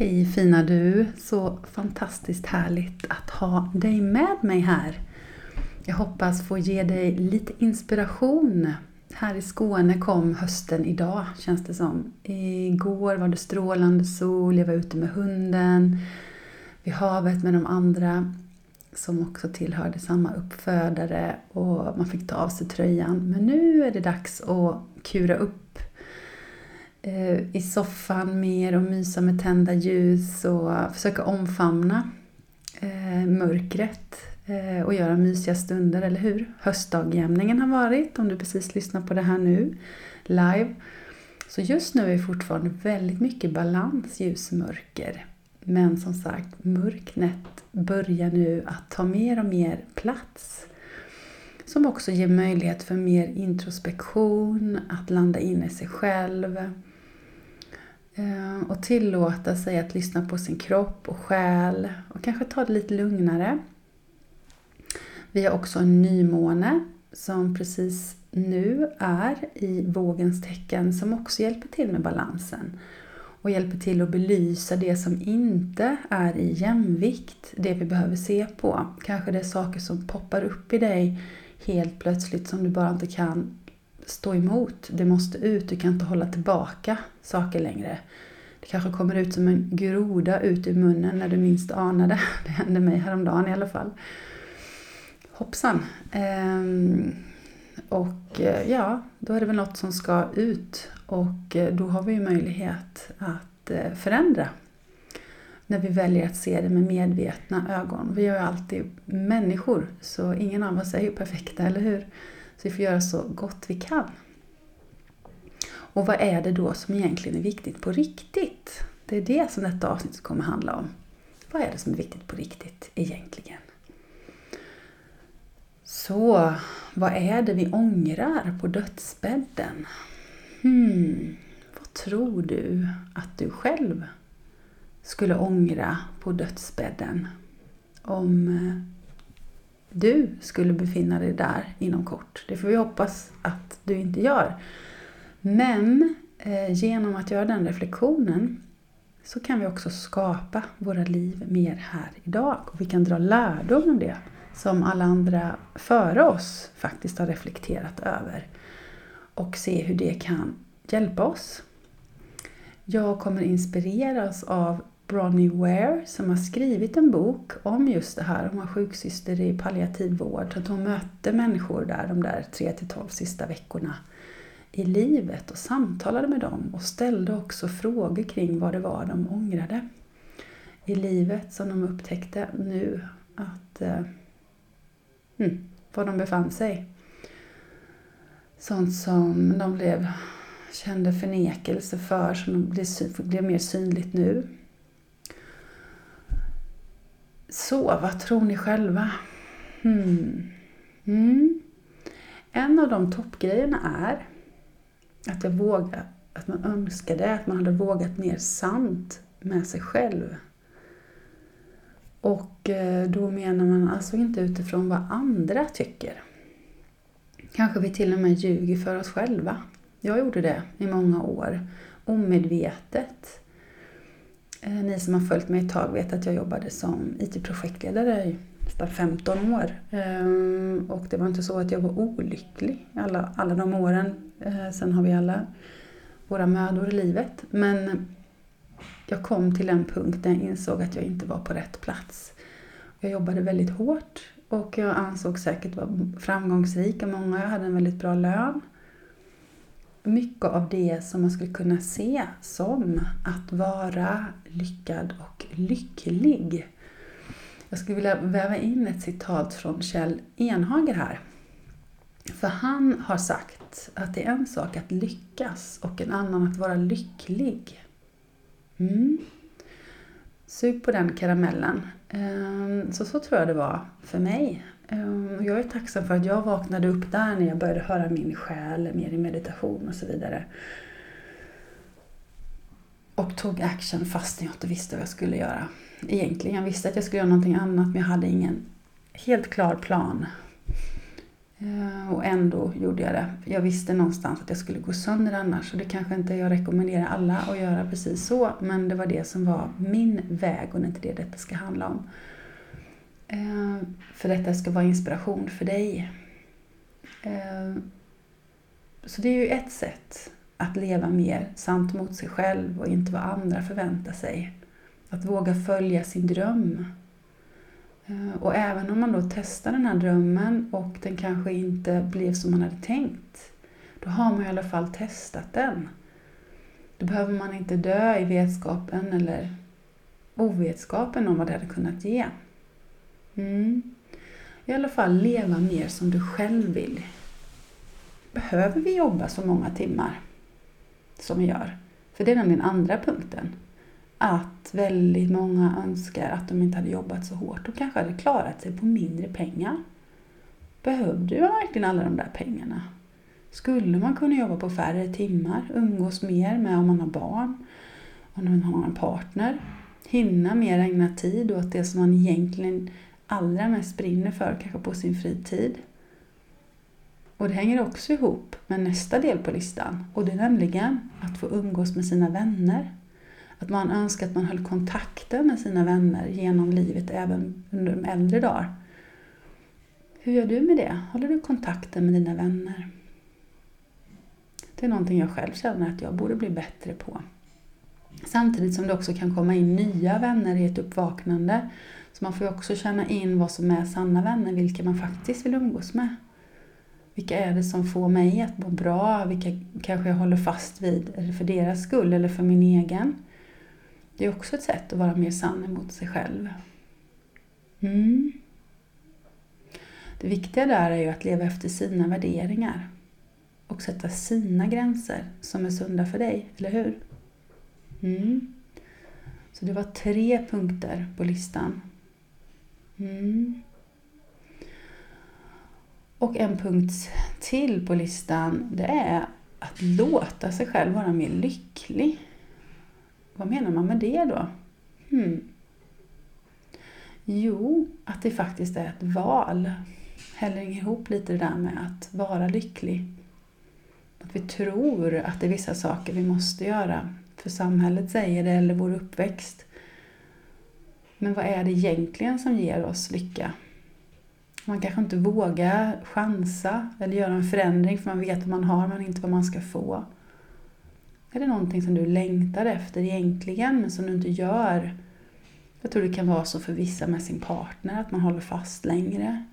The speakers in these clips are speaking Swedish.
Hej fina du! Så fantastiskt härligt att ha dig med mig här. Jag hoppas få ge dig lite inspiration. Här i Skåne kom hösten idag känns det som. Igår var det strålande sol, jag var ute med hunden vid havet med de andra som också tillhörde samma uppfödare och man fick ta av sig tröjan. Men nu är det dags att kura upp Eh, i soffan mer och mysa med tända ljus och försöka omfamna eh, mörkret eh, och göra mysiga stunder, eller hur? Höstdagjämningen har varit, om du precis lyssnar på det här nu, live. Så just nu är det fortfarande väldigt mycket balans, ljus-mörker. Men som sagt, mörknet börjar nu att ta mer och mer plats. Som också ger möjlighet för mer introspektion, att landa in i sig själv Ehm, och tillåta sig att lyssna på sin kropp och själ och kanske ta det lite lugnare. Vi har också en nymåne som precis nu är i vågens tecken som också hjälper till med balansen och hjälper till att belysa det som inte är i jämvikt, det vi behöver se på. Kanske det är saker som poppar upp i dig helt plötsligt som du bara inte kan stå emot. Det måste ut, du kan inte hålla tillbaka saker längre. Det kanske kommer ut som en groda ut ur munnen när du minst anade. det. Hände mig häromdagen i alla fall. Hoppsan! Ehm, och eh, ja, då är det väl något som ska ut och eh, då har vi ju möjlighet att eh, förändra när vi väljer att se det med medvetna ögon. Vi är ju alltid människor, så ingen av oss är ju perfekta, eller hur? Så vi får göra så gott vi kan. Och vad är det då som egentligen är viktigt på riktigt? Det är det som detta avsnitt kommer handla om. Vad är det som är viktigt på riktigt egentligen? Så, vad är det vi ångrar på dödsbädden? Hmm, vad tror du att du själv skulle ångra på dödsbädden om eh, du skulle befinna dig där inom kort? Det får vi hoppas att du inte gör. Men eh, genom att göra den reflektionen så kan vi också skapa våra liv mer här idag. Och vi kan dra lärdom av det som alla andra före oss faktiskt har reflekterat över. Och se hur det kan hjälpa oss. Jag kommer inspireras av Bronnie Ware som har skrivit en bok om just det här. Hon var sjuksyster i palliativ vård. Så att hon mötte människor där de där 3 12 sista veckorna i livet och samtalade med dem och ställde också frågor kring vad det var de ångrade i livet som de upptäckte nu att eh, mm, var de befann sig. Sånt som de blev, kände förnekelse för, som blev, blev mer synligt nu. Så, vad tror ni själva? Hmm. Mm. En av de toppgrejerna är att jag vågar, att man önskade att man hade vågat mer sant med sig själv. Och eh, då menar man alltså inte utifrån vad andra tycker. Kanske vi till och med ljuger för oss själva. Jag gjorde det i många år, omedvetet. Eh, ni som har följt mig ett tag vet att jag jobbade som IT-projektledare i nästan 15 år. Ehm, och det var inte så att jag var olycklig alla, alla de åren eh, sen har vi alla våra mödor i livet. Men jag kom till en punkt där jag insåg att jag inte var på rätt plats. Jag jobbade väldigt hårt och jag ansåg säkert vara framgångsrik av många. Jag hade en väldigt bra lön. Mycket av det som man skulle kunna se som att vara lyckad och lycklig. Jag skulle vilja väva in ett citat från Kjell Enhager här. För han har sagt att det är en sak att lyckas och en annan att vara lycklig. Mm. Sug på den karamellen. Ehm, så så tror jag det var för mig. Ehm, jag är tacksam för att jag vaknade upp där när jag började höra min själ mer i meditation och så vidare. Och tog action fast jag inte visste vad jag skulle göra. Egentligen jag visste att jag skulle göra någonting annat men jag hade ingen helt klar plan ehm, och ändå gjorde jag det. Jag visste någonstans att jag skulle gå sönder annars. Och det kanske inte jag rekommenderar alla att göra precis så. Men det var det som var min väg och det är inte det detta ska handla om. Eh, för detta ska vara inspiration för dig. Eh, så det är ju ett sätt att leva mer sant mot sig själv och inte vad andra förväntar sig. Att våga följa sin dröm. Eh, och även om man då testar den här drömmen och den kanske inte blev som man hade tänkt, då har man i alla fall testat den. Då behöver man inte dö i vetskapen eller ovetskapen om vad det hade kunnat ge. Mm. I alla fall leva mer som du själv vill. Behöver vi jobba så många timmar som vi gör? För det är nämligen andra punkten att väldigt många önskar att de inte hade jobbat så hårt. och kanske hade klarat sig på mindre pengar. Behövde man verkligen alla de där pengarna? Skulle man kunna jobba på färre timmar, umgås mer med om man har barn, om man har en partner, hinna mer ägna tid åt det som man egentligen allra mest brinner för, kanske på sin fritid. Och det hänger också ihop med nästa del på listan och det är nämligen att få umgås med sina vänner. Att man önskar att man höll kontakten med sina vänner genom livet även under de äldre dagar. Hur gör du med det? Håller du kontakten med dina vänner? Det är någonting jag själv känner att jag borde bli bättre på. Samtidigt som det också kan komma in nya vänner i ett uppvaknande. Så man får ju också känna in vad som är sanna vänner, vilka man faktiskt vill umgås med. Vilka är det som får mig att må bra? Vilka kanske jag håller fast vid för deras skull eller för min egen? Det är också ett sätt att vara mer sann emot sig själv. Mm. Det viktiga där är ju att leva efter sina värderingar och sätta sina gränser som är sunda för dig, eller hur? Mm. Så det var tre punkter på listan. Mm. Och en punkt till på listan, det är att låta sig själv vara mer lycklig. Vad menar man med det då? Hmm. Jo, att det faktiskt är ett val. Häller ihop lite det där med att vara lycklig. Att vi tror att det är vissa saker vi måste göra för samhället säger det eller vår uppväxt. Men vad är det egentligen som ger oss lycka? Man kanske inte vågar chansa eller göra en förändring för man vet vad man har men inte vad man ska få. Är det någonting som du längtar efter egentligen men som du inte gör? Jag tror det kan vara så för vissa med sin partner, att man håller fast längre.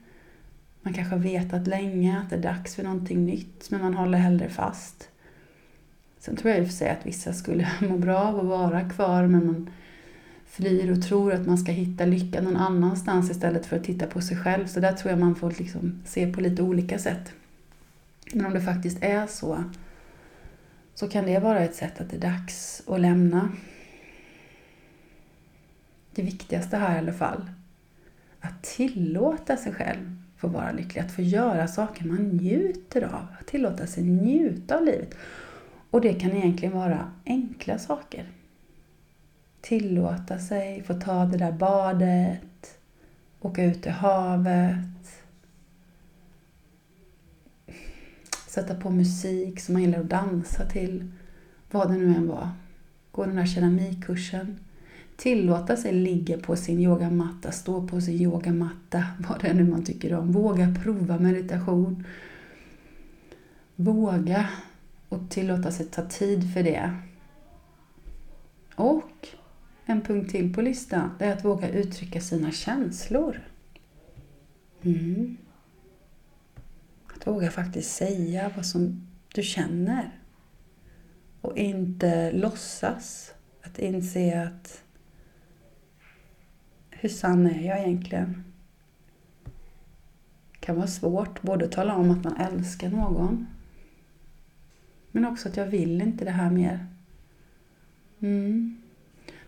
Man kanske har vetat länge att det är dags för någonting nytt men man håller hellre fast. Sen tror jag i och för sig att vissa skulle må bra av att vara kvar men man flyr och tror att man ska hitta lycka någon annanstans istället för att titta på sig själv. Så där tror jag man får liksom se på lite olika sätt. Men om det faktiskt är så så kan det vara ett sätt att det är dags att lämna. Det viktigaste här i alla fall, att tillåta sig själv få vara lycklig, att få göra saker man njuter av, att tillåta sig njuta av livet. Och det kan egentligen vara enkla saker. Tillåta sig få ta det där badet, åka ut i havet, sätta på musik som man gillar att dansa till, vad det nu än var. Gå den här keramikkursen. Tillåta sig ligga på sin yogamatta, stå på sin yogamatta, vad det är nu man tycker om. Våga prova meditation. Våga och tillåta sig ta tid för det. Och en punkt till på listan, det är att våga uttrycka sina känslor. Mm. Att våga faktiskt säga vad som du känner. Och inte låtsas. Att inse att hur sann är jag egentligen? Det kan vara svårt både att tala om att man älskar någon men också att jag vill inte det här mer. Mm.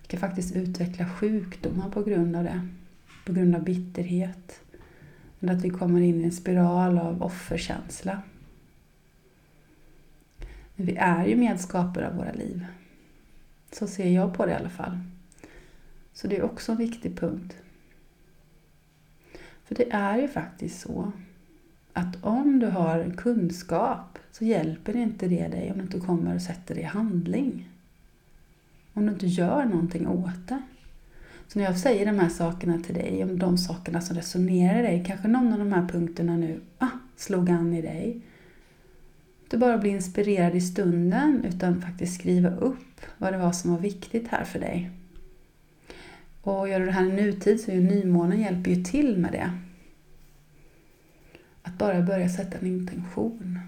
Vi kan faktiskt utveckla sjukdomar på grund av det. På grund av bitterhet. Eller att vi kommer in i en spiral av offerkänsla. Men vi är ju medskapare av våra liv. Så ser jag på det i alla fall. Så det är också en viktig punkt. För det är ju faktiskt så att om du har kunskap så hjälper inte det dig om du inte kommer och sätter det i handling. Om du inte gör någonting åt det. Så när jag säger de här sakerna till dig, om de sakerna som resonerar i dig, kanske någon av de här punkterna nu ah, slog an i dig. Inte bara bli inspirerad i stunden, utan faktiskt skriva upp vad det var som var viktigt här för dig. Och gör du det här i nutid så är ju nymånen hjälper ju till med det. Att bara börja sätta en intention.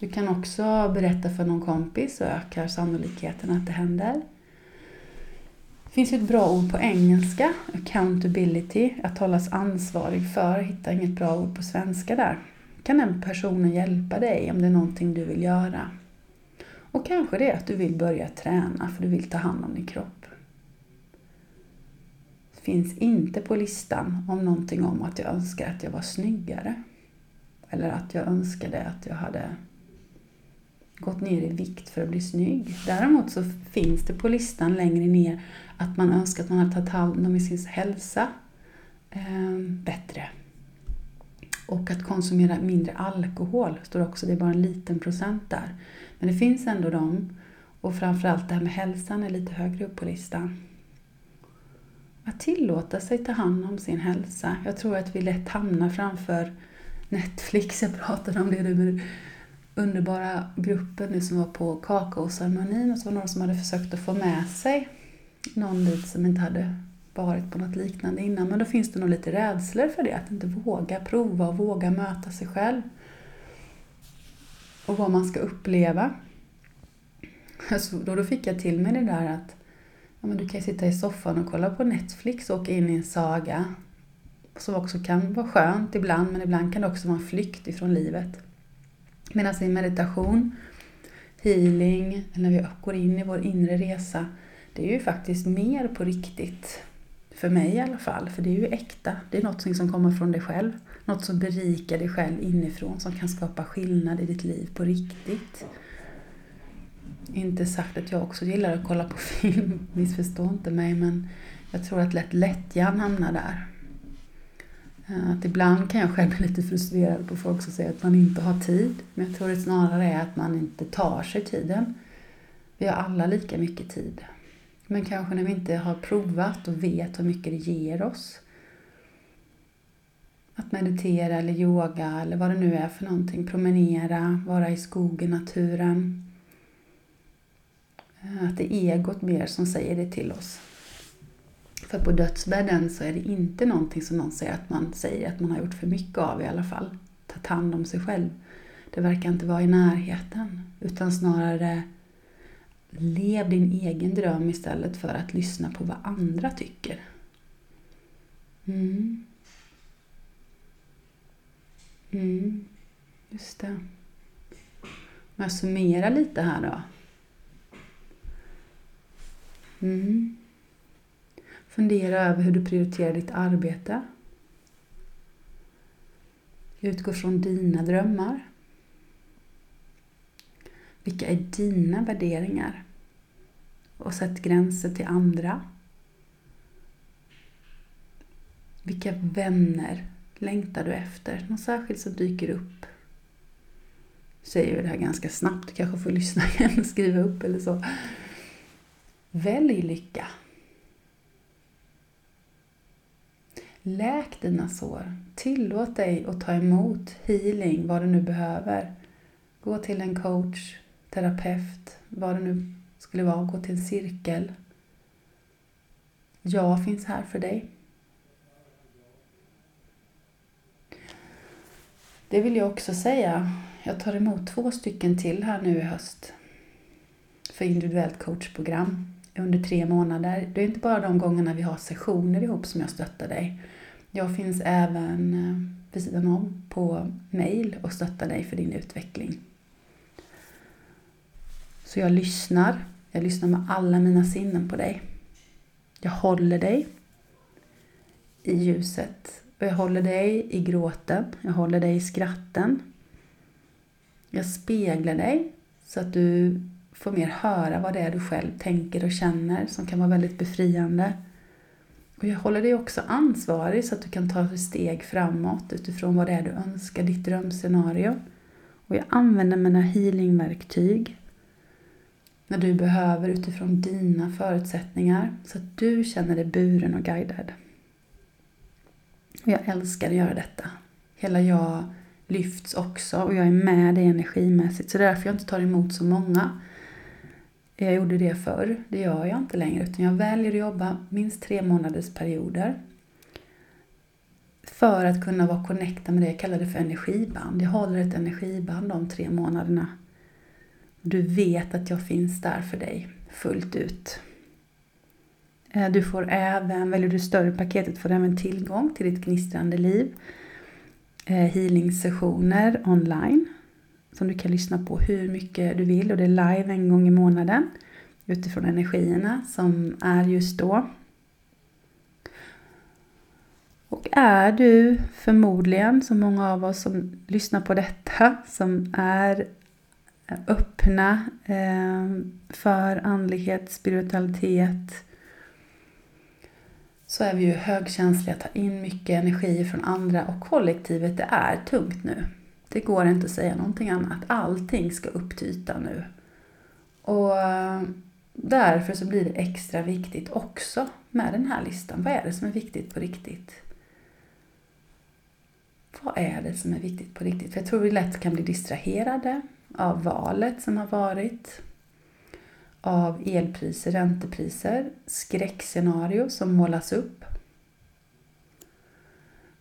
Du kan också berätta för någon kompis och ökar sannolikheten att det händer. Det finns ju ett bra ord på engelska, accountability, att hållas ansvarig för. Hitta inget bra ord på svenska där. Kan den personen hjälpa dig om det är någonting du vill göra? Och kanske det är att du vill börja träna för du vill ta hand om din kropp. Det finns inte på listan om någonting om att jag önskar att jag var snyggare. Eller att jag önskade att jag hade gått ner i vikt för att bli snygg. Däremot så finns det på listan längre ner att man önskar att man hade tagit hand om sin hälsa eh, bättre. Och att konsumera mindre alkohol står också, det är bara en liten procent där. Men det finns ändå de. Och framförallt det här med hälsan är lite högre upp på listan. Att tillåta sig ta hand om sin hälsa. Jag tror att vi lätt hamnar framför Netflix. Jag pratade om det nu underbara gruppen nu som var på kakaoceremonin och så var det några som hade försökt att få med sig någon dit som inte hade varit på något liknande innan. Men då finns det nog lite rädslor för det, att inte våga prova och våga möta sig själv. Och vad man ska uppleva. Alltså, då, då fick jag till mig det där att ja, men du kan sitta i soffan och kolla på Netflix och åka in i en saga. Som också kan vara skönt ibland, men ibland kan det också vara en flykt ifrån livet. Medan i meditation, healing, när vi går in i vår inre resa, det är ju faktiskt mer på riktigt. För mig i alla fall, för det är ju äkta. Det är något som liksom kommer från dig själv. Något som berikar dig själv inifrån, som kan skapa skillnad i ditt liv på riktigt. Inte sagt att jag också gillar att kolla på film, missförstå inte mig, men jag tror att lätt lättjan hamnar där. Eh, att ibland kan jag själv bli lite frustrerad på folk som säger att man inte har tid. Men jag tror det snarare är att man inte tar sig tiden. Vi har alla lika mycket tid. Men kanske när vi inte har provat och vet hur mycket det ger oss. Att meditera eller yoga eller vad det nu är för någonting. Promenera, vara i skogen, naturen. Eh, att det är egot mer som säger det till oss. För på dödsbädden så är det inte någonting som någon säger att man säger att man har gjort för mycket av i alla fall. Tagit hand om sig själv. Det verkar inte vara i närheten. Utan snarare lev din egen dröm istället för att lyssna på vad andra tycker. Mm. Mm, just det. Om jag summerar lite här då. Mm. Fundera över hur du prioriterar ditt arbete. Utgå från dina drömmar. Vilka är dina värderingar? Och sätt gränser till andra. Vilka vänner längtar du efter? Något särskilt som dyker upp? Säger vi det här ganska snabbt, du kanske får lyssna igen och skriva upp eller så. Välj lycka. Läk dina sår. Tillåt dig att ta emot healing, vad du nu behöver. Gå till en coach, terapeut, vad det nu skulle vara. Gå till en cirkel. Jag finns här för dig. Det vill jag också säga. Jag tar emot två stycken till här nu i höst för individuellt coachprogram under tre månader. Det är inte bara de gångerna vi har sessioner ihop som jag stöttar dig. Jag finns även eh, vid sidan om på mail och stöttar dig för din utveckling. Så jag lyssnar. Jag lyssnar med alla mina sinnen på dig. Jag håller dig i ljuset och jag håller dig i gråten. Jag håller dig i skratten. Jag speglar dig så att du får mer höra vad det är du själv tänker och känner som kan vara väldigt befriande. Och jag håller dig också ansvarig så att du kan ta steg framåt utifrån vad det är du önskar, ditt drömscenario. Och jag använder mina healingverktyg när du behöver utifrån dina förutsättningar så att du känner dig buren och guidad. Och jag älskar att göra detta. Hela jag lyfts också och jag är med dig energimässigt. Så det är därför jag inte tar emot så många. Jag gjorde det förr, det gör jag inte längre. Utan jag väljer att jobba minst tre månaders perioder. För att kunna vara connectad med det jag kallar det för energiband. Jag håller ett energiband de tre månaderna. Du vet att jag finns där för dig fullt ut. Eh, du får även, väljer du större paketet, får du även tillgång till ditt gnistrande liv. Eh, healing-sessioner online som du kan lyssna på hur mycket du vill och det är live en gång i månaden utifrån energierna som är just då. Och är du förmodligen, som många av oss som lyssnar på detta, som är öppna eh, för andlighet, spiritualitet, så är vi ju högkänsliga, tar in mycket energi från andra och kollektivet det är tungt nu. Det går inte att säga någonting annat. Allting ska upp till ytan nu. Och eh, därför så blir det extra viktigt också med den här listan. Vad är det som är viktigt på riktigt? Vad är det som är viktigt på riktigt? För jag tror vi lätt kan bli distraherade av valet som har varit av elpriser, räntepriser, skräckscenario som målas upp.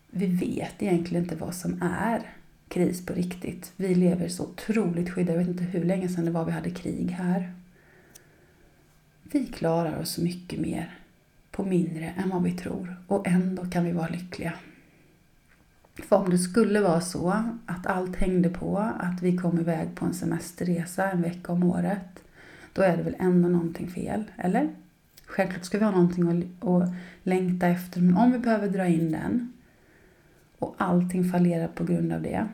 Vi vet egentligen inte vad som är kris på riktigt. Vi lever så otroligt skyddade. Jag vet inte hur länge sedan det var vi hade krig här. Vi klarar oss mycket mer på mindre än vad vi tror och ändå kan vi vara lyckliga. För om det skulle vara så att allt hängde på att vi kom iväg på en semesterresa en vecka om året då är det väl ändå någonting fel, eller? Självklart ska vi ha någonting att, längta efter, men om vi behöver dra in den och allting fallerar på grund av det,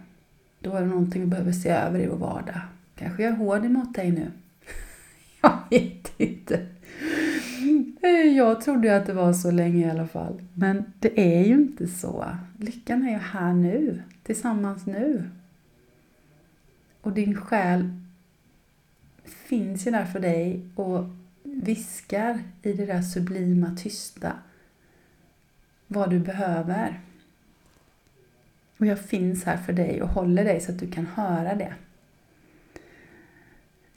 då är det någonting vi behöver se över i vår vardag. Kanske jag är hård emot dig nu. jag vet inte. Eh, jag trodde ju att det var så länge i alla fall. Men det är ju inte så. Lyckan är ju här nu, tillsammans nu. Och din själ finns ju där för dig och viskar i det där sublima tysta vad du behöver. Och jag finns här för dig och håller dig så att du kan höra det.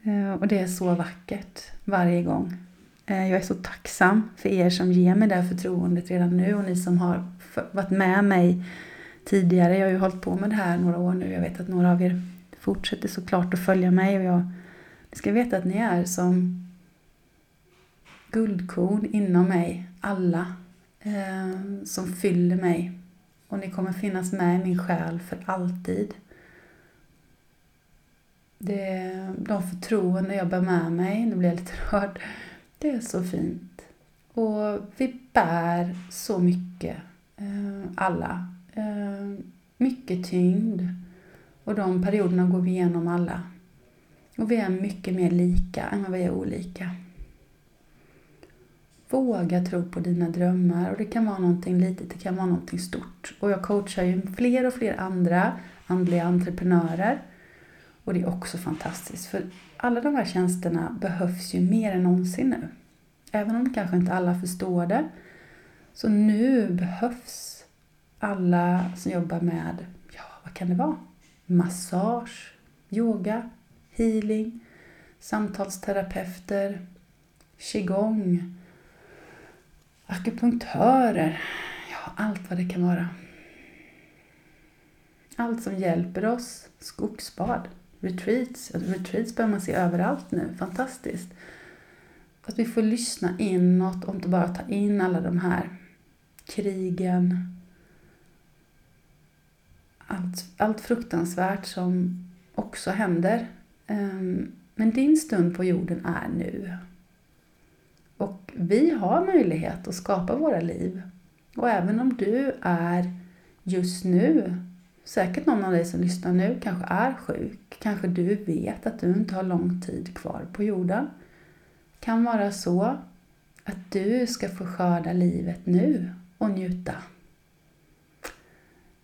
Eh, och det är så vackert varje gång. Eh, jag är så tacksam för er som ger mig det här förtroendet redan nu och ni som har varit med mig tidigare. Jag har ju hållit på med det här några år nu. Jag vet att några av er fortsätter såklart att följa mig och jag ni ska veta att ni är som guldkorn inom mig, alla, eh, som fyller mig. Och ni kommer finnas med i min själ för alltid. Det, de förtroenden jag bär med mig, nu blir jag lite rörd, det är så fint. Och vi bär så mycket, eh, alla. Eh, mycket tyngd. Och de perioderna går vi igenom alla. Och vi är mycket mer lika än vad vi är olika. Våga tro på dina drömmar och det kan vara någonting litet, det kan vara någonting stort. Och jag coachar ju fler och fler andra andliga entreprenörer. Och det är också fantastiskt för alla de här tjänsterna behövs ju mer än någonsin nu. Även om kanske inte alla förstår det. Så nu behövs alla som jobbar med, ja vad kan det vara? Massage, yoga, healing, samtalsterapeuter, qigong, akupunktörer, ja allt vad det kan vara. Allt som hjälper oss, skogsbad, retreats. Retreats börjar man se överallt nu, fantastiskt. Att vi får lyssna inåt och inte bara ta in alla de här krigen, allt, allt fruktansvärt som också händer ehm, men din stund på jorden är nu. Och vi har möjlighet att skapa våra liv. Och även om du är just nu, säkert någon av dig som lyssnar nu kanske är sjuk, kanske du vet att du inte har lång tid kvar på jorden. kan vara så Att du ska få skörda livet nu och njuta.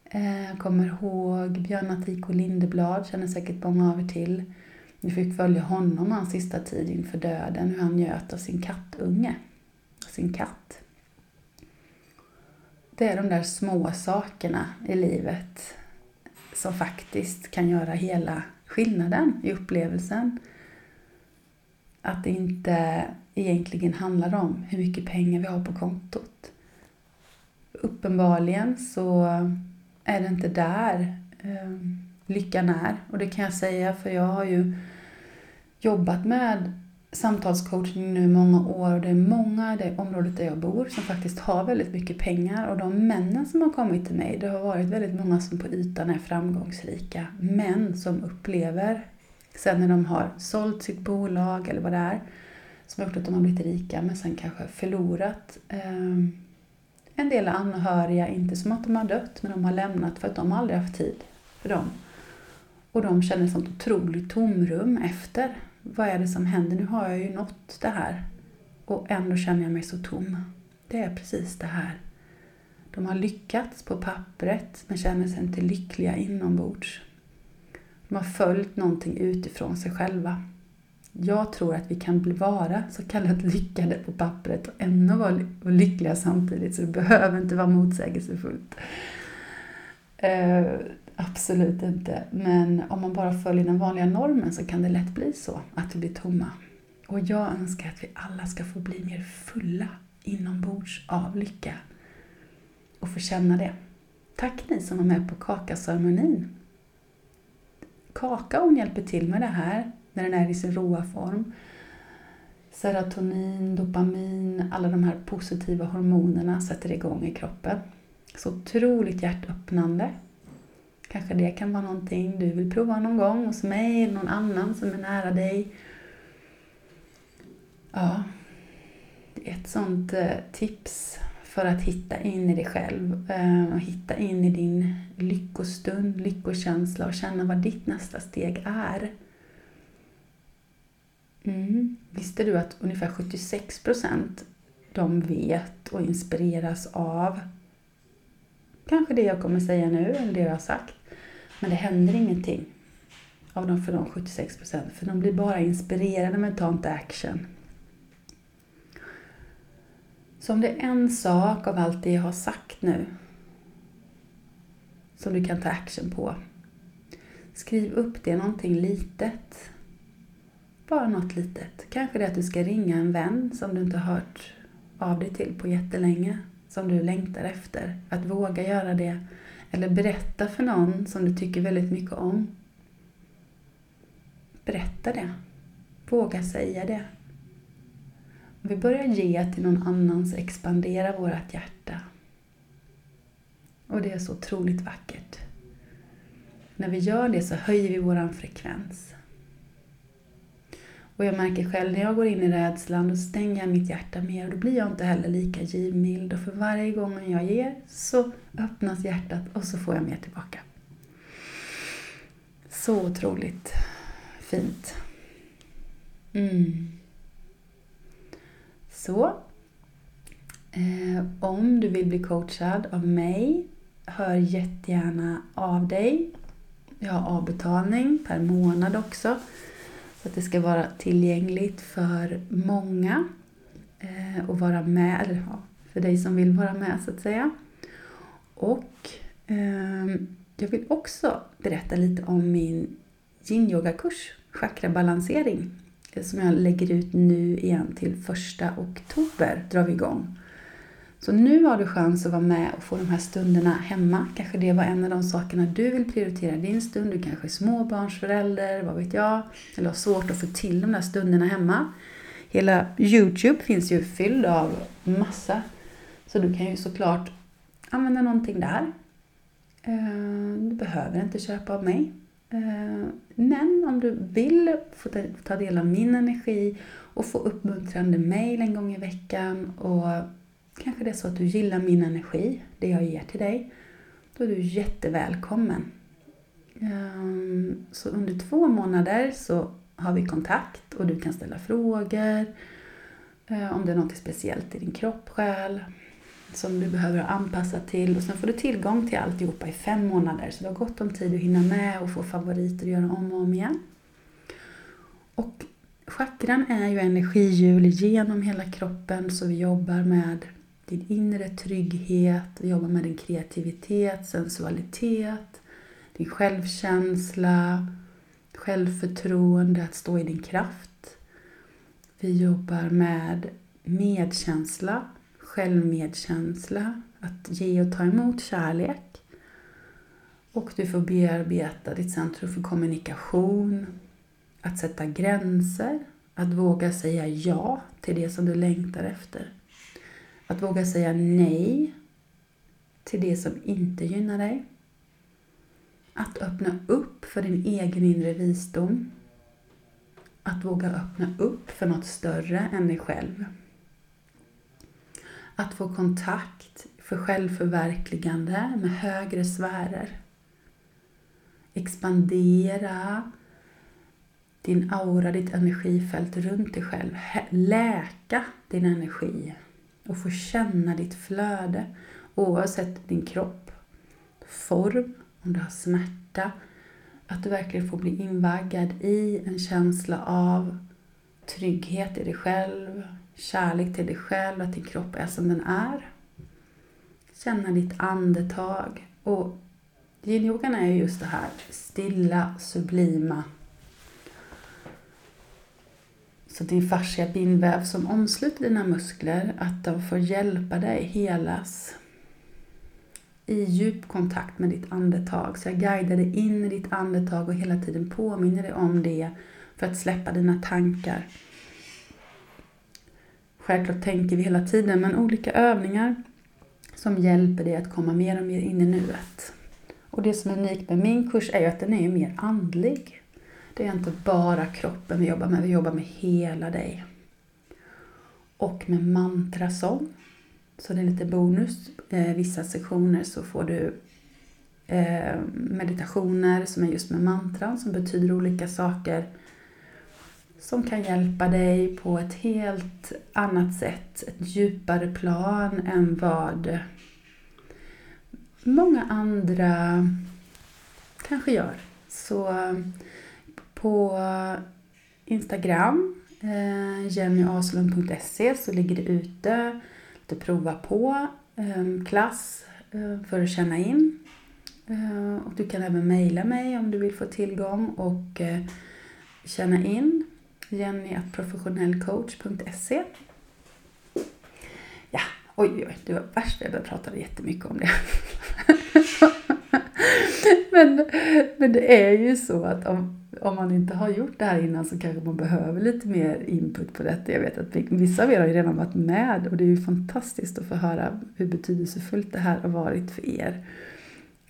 Eh, jag kommer ihåg Björn Attiko Lindeblad, känner säkert många av er till. Vi fick följa honom hans sista tid inför döden, hur han njöt av sin kattunge, sin katt. Det är de där små sakerna i livet som faktiskt kan göra hela skillnaden i upplevelsen. Att det inte egentligen handlar om hur mycket pengar vi har på kontot. Uppenbarligen så är det inte där eh, lyckan är. Och det kan jag säga för jag har ju jobbat med samtalscoachning nu i många år. Och det är många i det området där jag bor som faktiskt har väldigt mycket pengar. Och de männen som har kommit till mig, det har varit väldigt många som på ytan är framgångsrika män som upplever sen när de har sålt sitt bolag eller vad det är som har gjort att de har blivit rika men sen kanske förlorat eh, en del anhöriga, inte som att de har dött men de har lämnat för att de aldrig haft tid för dem. Och de känner sånt otroligt tomrum efter vad är det som händer? Nu har jag ju nått det här och ändå känner jag mig så tom. Det är precis det här. De har lyckats på pappret men känner sig inte lyckliga inombords. De har följt någonting utifrån sig själva. Jag tror att vi kan vara så kallat lyckade på pappret och ändå vara lyckliga samtidigt, så det behöver inte vara motsägelsefullt. Eh, Absolut inte. Men om man bara följer den vanliga normen så kan det lätt bli så att vi blir tomma. Och jag önskar att vi alla ska få bli mer fulla inombords av lycka och få känna det. Tack ni som var med på kakaceremonin. Kakaon hjälper till med det här när den är i sin råa form. Serotonin, dopamin, alla de här positiva hormonerna sätter igång i kroppen. Så otroligt hjärtöppnande Kanske det kan vara någonting du vill prova någon gång hos mig eller någon annan som är nära dig. Ja, ett sånt eh, tips för att hitta in i dig själv eh, och hitta in i din lyckostund, lyckokänsla och känna vad ditt nästa steg är. Mm. Visste du att ungefär 76 procent de vet och inspireras av kanske det jag kommer säga nu eller det jag har sagt. Men det händer ingenting av dem för de 76 procent. För de blir bara inspirerade men tar inte action. Så om det är en sak av allt det jag har sagt nu som du kan ta action på. Skriv upp det, någonting litet. Bara något litet. Kanske det att du ska ringa en vän som du inte har hört av dig till på jättelänge. Som du längtar efter. Att våga göra det eller berätta för någon som du tycker väldigt mycket om. Berätta det. Våga säga det. Om vi börjar ge till någon annan så expanderar vårt hjärta. Och det är så otroligt vackert. När vi gör det så höjer vi vår frekvens. Och jag märker själv när jag går in i rädslan, då stänger jag mitt hjärta mer och då blir jag inte heller lika givmild. Och för varje gång jag ger så öppnas hjärtat och så får jag mer tillbaka. Så otroligt fint. Mm. Så. Eh, om du vill bli coachad av mig, hör jättegärna av dig. Jag har avbetalning per månad också. Så att det ska vara tillgängligt för många eh, och vara med, eller ja, för dig som vill vara med så att säga. Och eh, jag vill också berätta lite om min yin-yoga-kurs, chakrabalansering, eh, som jag lägger ut nu igen till första oktober drar vi igång. Så nu har du chans att vara med och få de här stunderna hemma. Kanske det var en av de sakerna du vill prioritera din stund. Du kanske är småbarnsförälder, vad vet jag. Eller har svårt att få till de där stunderna hemma. Hela Youtube finns ju fylld av massa. Så du kan ju såklart använda någonting där. Eh, du behöver inte köpa av mig. Eh, men om du vill få ta del av min energi och få uppmuntrande mail en gång i veckan och Kanske det är så att du gillar min energi, det jag ger till dig. Då är du jättevälkommen. Ehm, så under två månader så har vi kontakt och du kan ställa frågor. Eh, om det är något speciellt i din kropp, själ som du behöver anpassa till. Och sen får du tillgång till alltihopa i fem månader. Så du har gott om tid att hinna med och få favoriter och göra om och om igen. Och chakran är ju energihjul genom hela kroppen så vi jobbar med din inre trygghet, jobba med din kreativitet, sensualitet, din självkänsla, självförtroende, att stå i din kraft. Vi jobbar med medkänsla, självmedkänsla, att ge och ta emot kärlek. Och du får bearbeta ditt centrum för kommunikation, att sätta gränser, att våga säga ja till det som du längtar efter. Att våga säga nej till det som inte gynnar dig. Att öppna upp för din egen inre visdom. Att våga öppna upp för något större än dig själv. Att få kontakt för självförverkligande med högre sfärer. Expandera din aura, ditt energifält runt dig själv. Läka din energi och få känna ditt flöde oavsett din kropp, form, om du har smärta. Att du verkligen får bli invaggad i en känsla av trygghet i dig själv, kärlek till dig själv, att din kropp är som den är. Känna ditt andetag. Och yin-yogan är just det här stilla, sublima. Så att din fascia bindväv som omsluter dina muskler, att de får hjälpa dig helas i djup kontakt med ditt andetag. Så jag guidar dig in i ditt andetag och hela tiden påminner dig om det för att släppa dina tankar. Självklart tänker vi hela tiden, men olika övningar som hjälper dig att komma mer och mer in i nuet. Och det som är unikt med min kurs är ju att den är mer andlig. Det är inte bara kroppen vi jobbar med, vi jobbar med hela dig. Och med mantrasång. Så det är lite bonus. Eh, vissa sektioner så får du eh, meditationer som är just med mantran som betyder olika saker som kan hjälpa dig på ett helt annat sätt, ett djupare plan än vad många andra kanske gör. Så på Instagram, eh, jennyaslund.se, så ligger det ute lite prova på ehm, klass eh, för att känna in. Eh, och du kan även mejla mig om du vill få tillgång och eh, känna in jenny.professionellcoach.se Ja, oj, oj, det var värst jag pratade jättemycket om det. men, men det är ju så att om, om man inte har gjort det här innan så kanske man behöver lite mer input på detta. Jag vet att vissa av er har ju redan varit med och det är ju fantastiskt att få höra hur betydelsefullt det här har varit för er.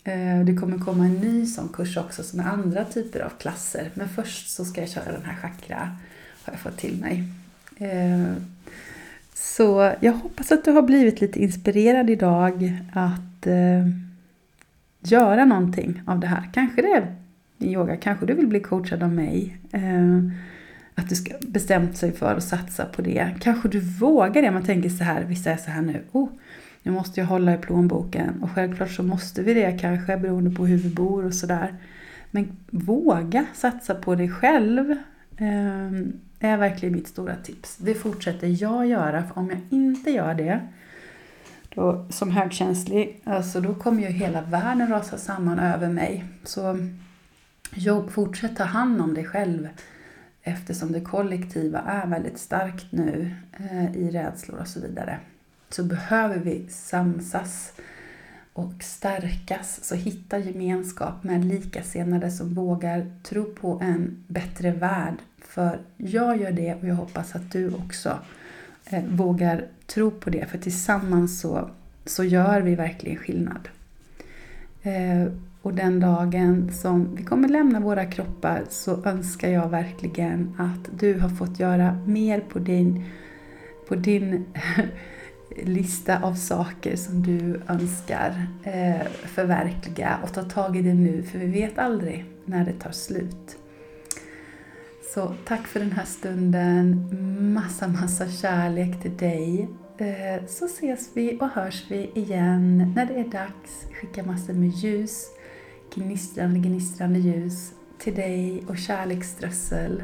Eh, det kommer komma en ny sån kurs också som är andra typer av klasser. Men först så ska jag köra den här chakra, har jag fått till mig. Eh, så jag hoppas att du har blivit lite inspirerad idag att eh, göra någonting av det här. Kanske det i yoga, kanske du vill bli coachad av mig. Eh, att du ska bestämt sig för att satsa på det. Kanske du vågar det. Man tänker så här, vissa är så här nu. Oh, nu måste jag hålla i plånboken. Och självklart så måste vi det kanske beroende på hur vi bor och sådär. Men våga satsa på dig själv. Det är verkligen mitt stora tips. Det fortsätter jag göra. För om jag inte gör det då, som högkänslig, alltså då kommer ju hela världen rasa samman över mig. Så jobb, fortsätt ta hand om dig själv eftersom det kollektiva är väldigt starkt nu eh, i rädslor och så vidare så behöver vi samsas och stärkas. Så hitta gemenskap med likasinnade som vågar tro på en bättre värld. För jag gör det och jag hoppas att du också eh, vågar tro på det. För tillsammans så, så gör vi verkligen skillnad. Eh, och den dagen som vi kommer lämna våra kroppar så önskar jag verkligen att du har fått göra mer på din, på din lista av saker som du önskar eh, förverkliga och ta tag i det nu för vi vet aldrig när det tar slut. Så tack för den här stunden. Massa, massa kärlek till dig. Eh, så ses vi och hörs vi igen när det är dags. Skicka massor med ljus, gnistrande, gnistrande ljus till dig och kärleksströssel.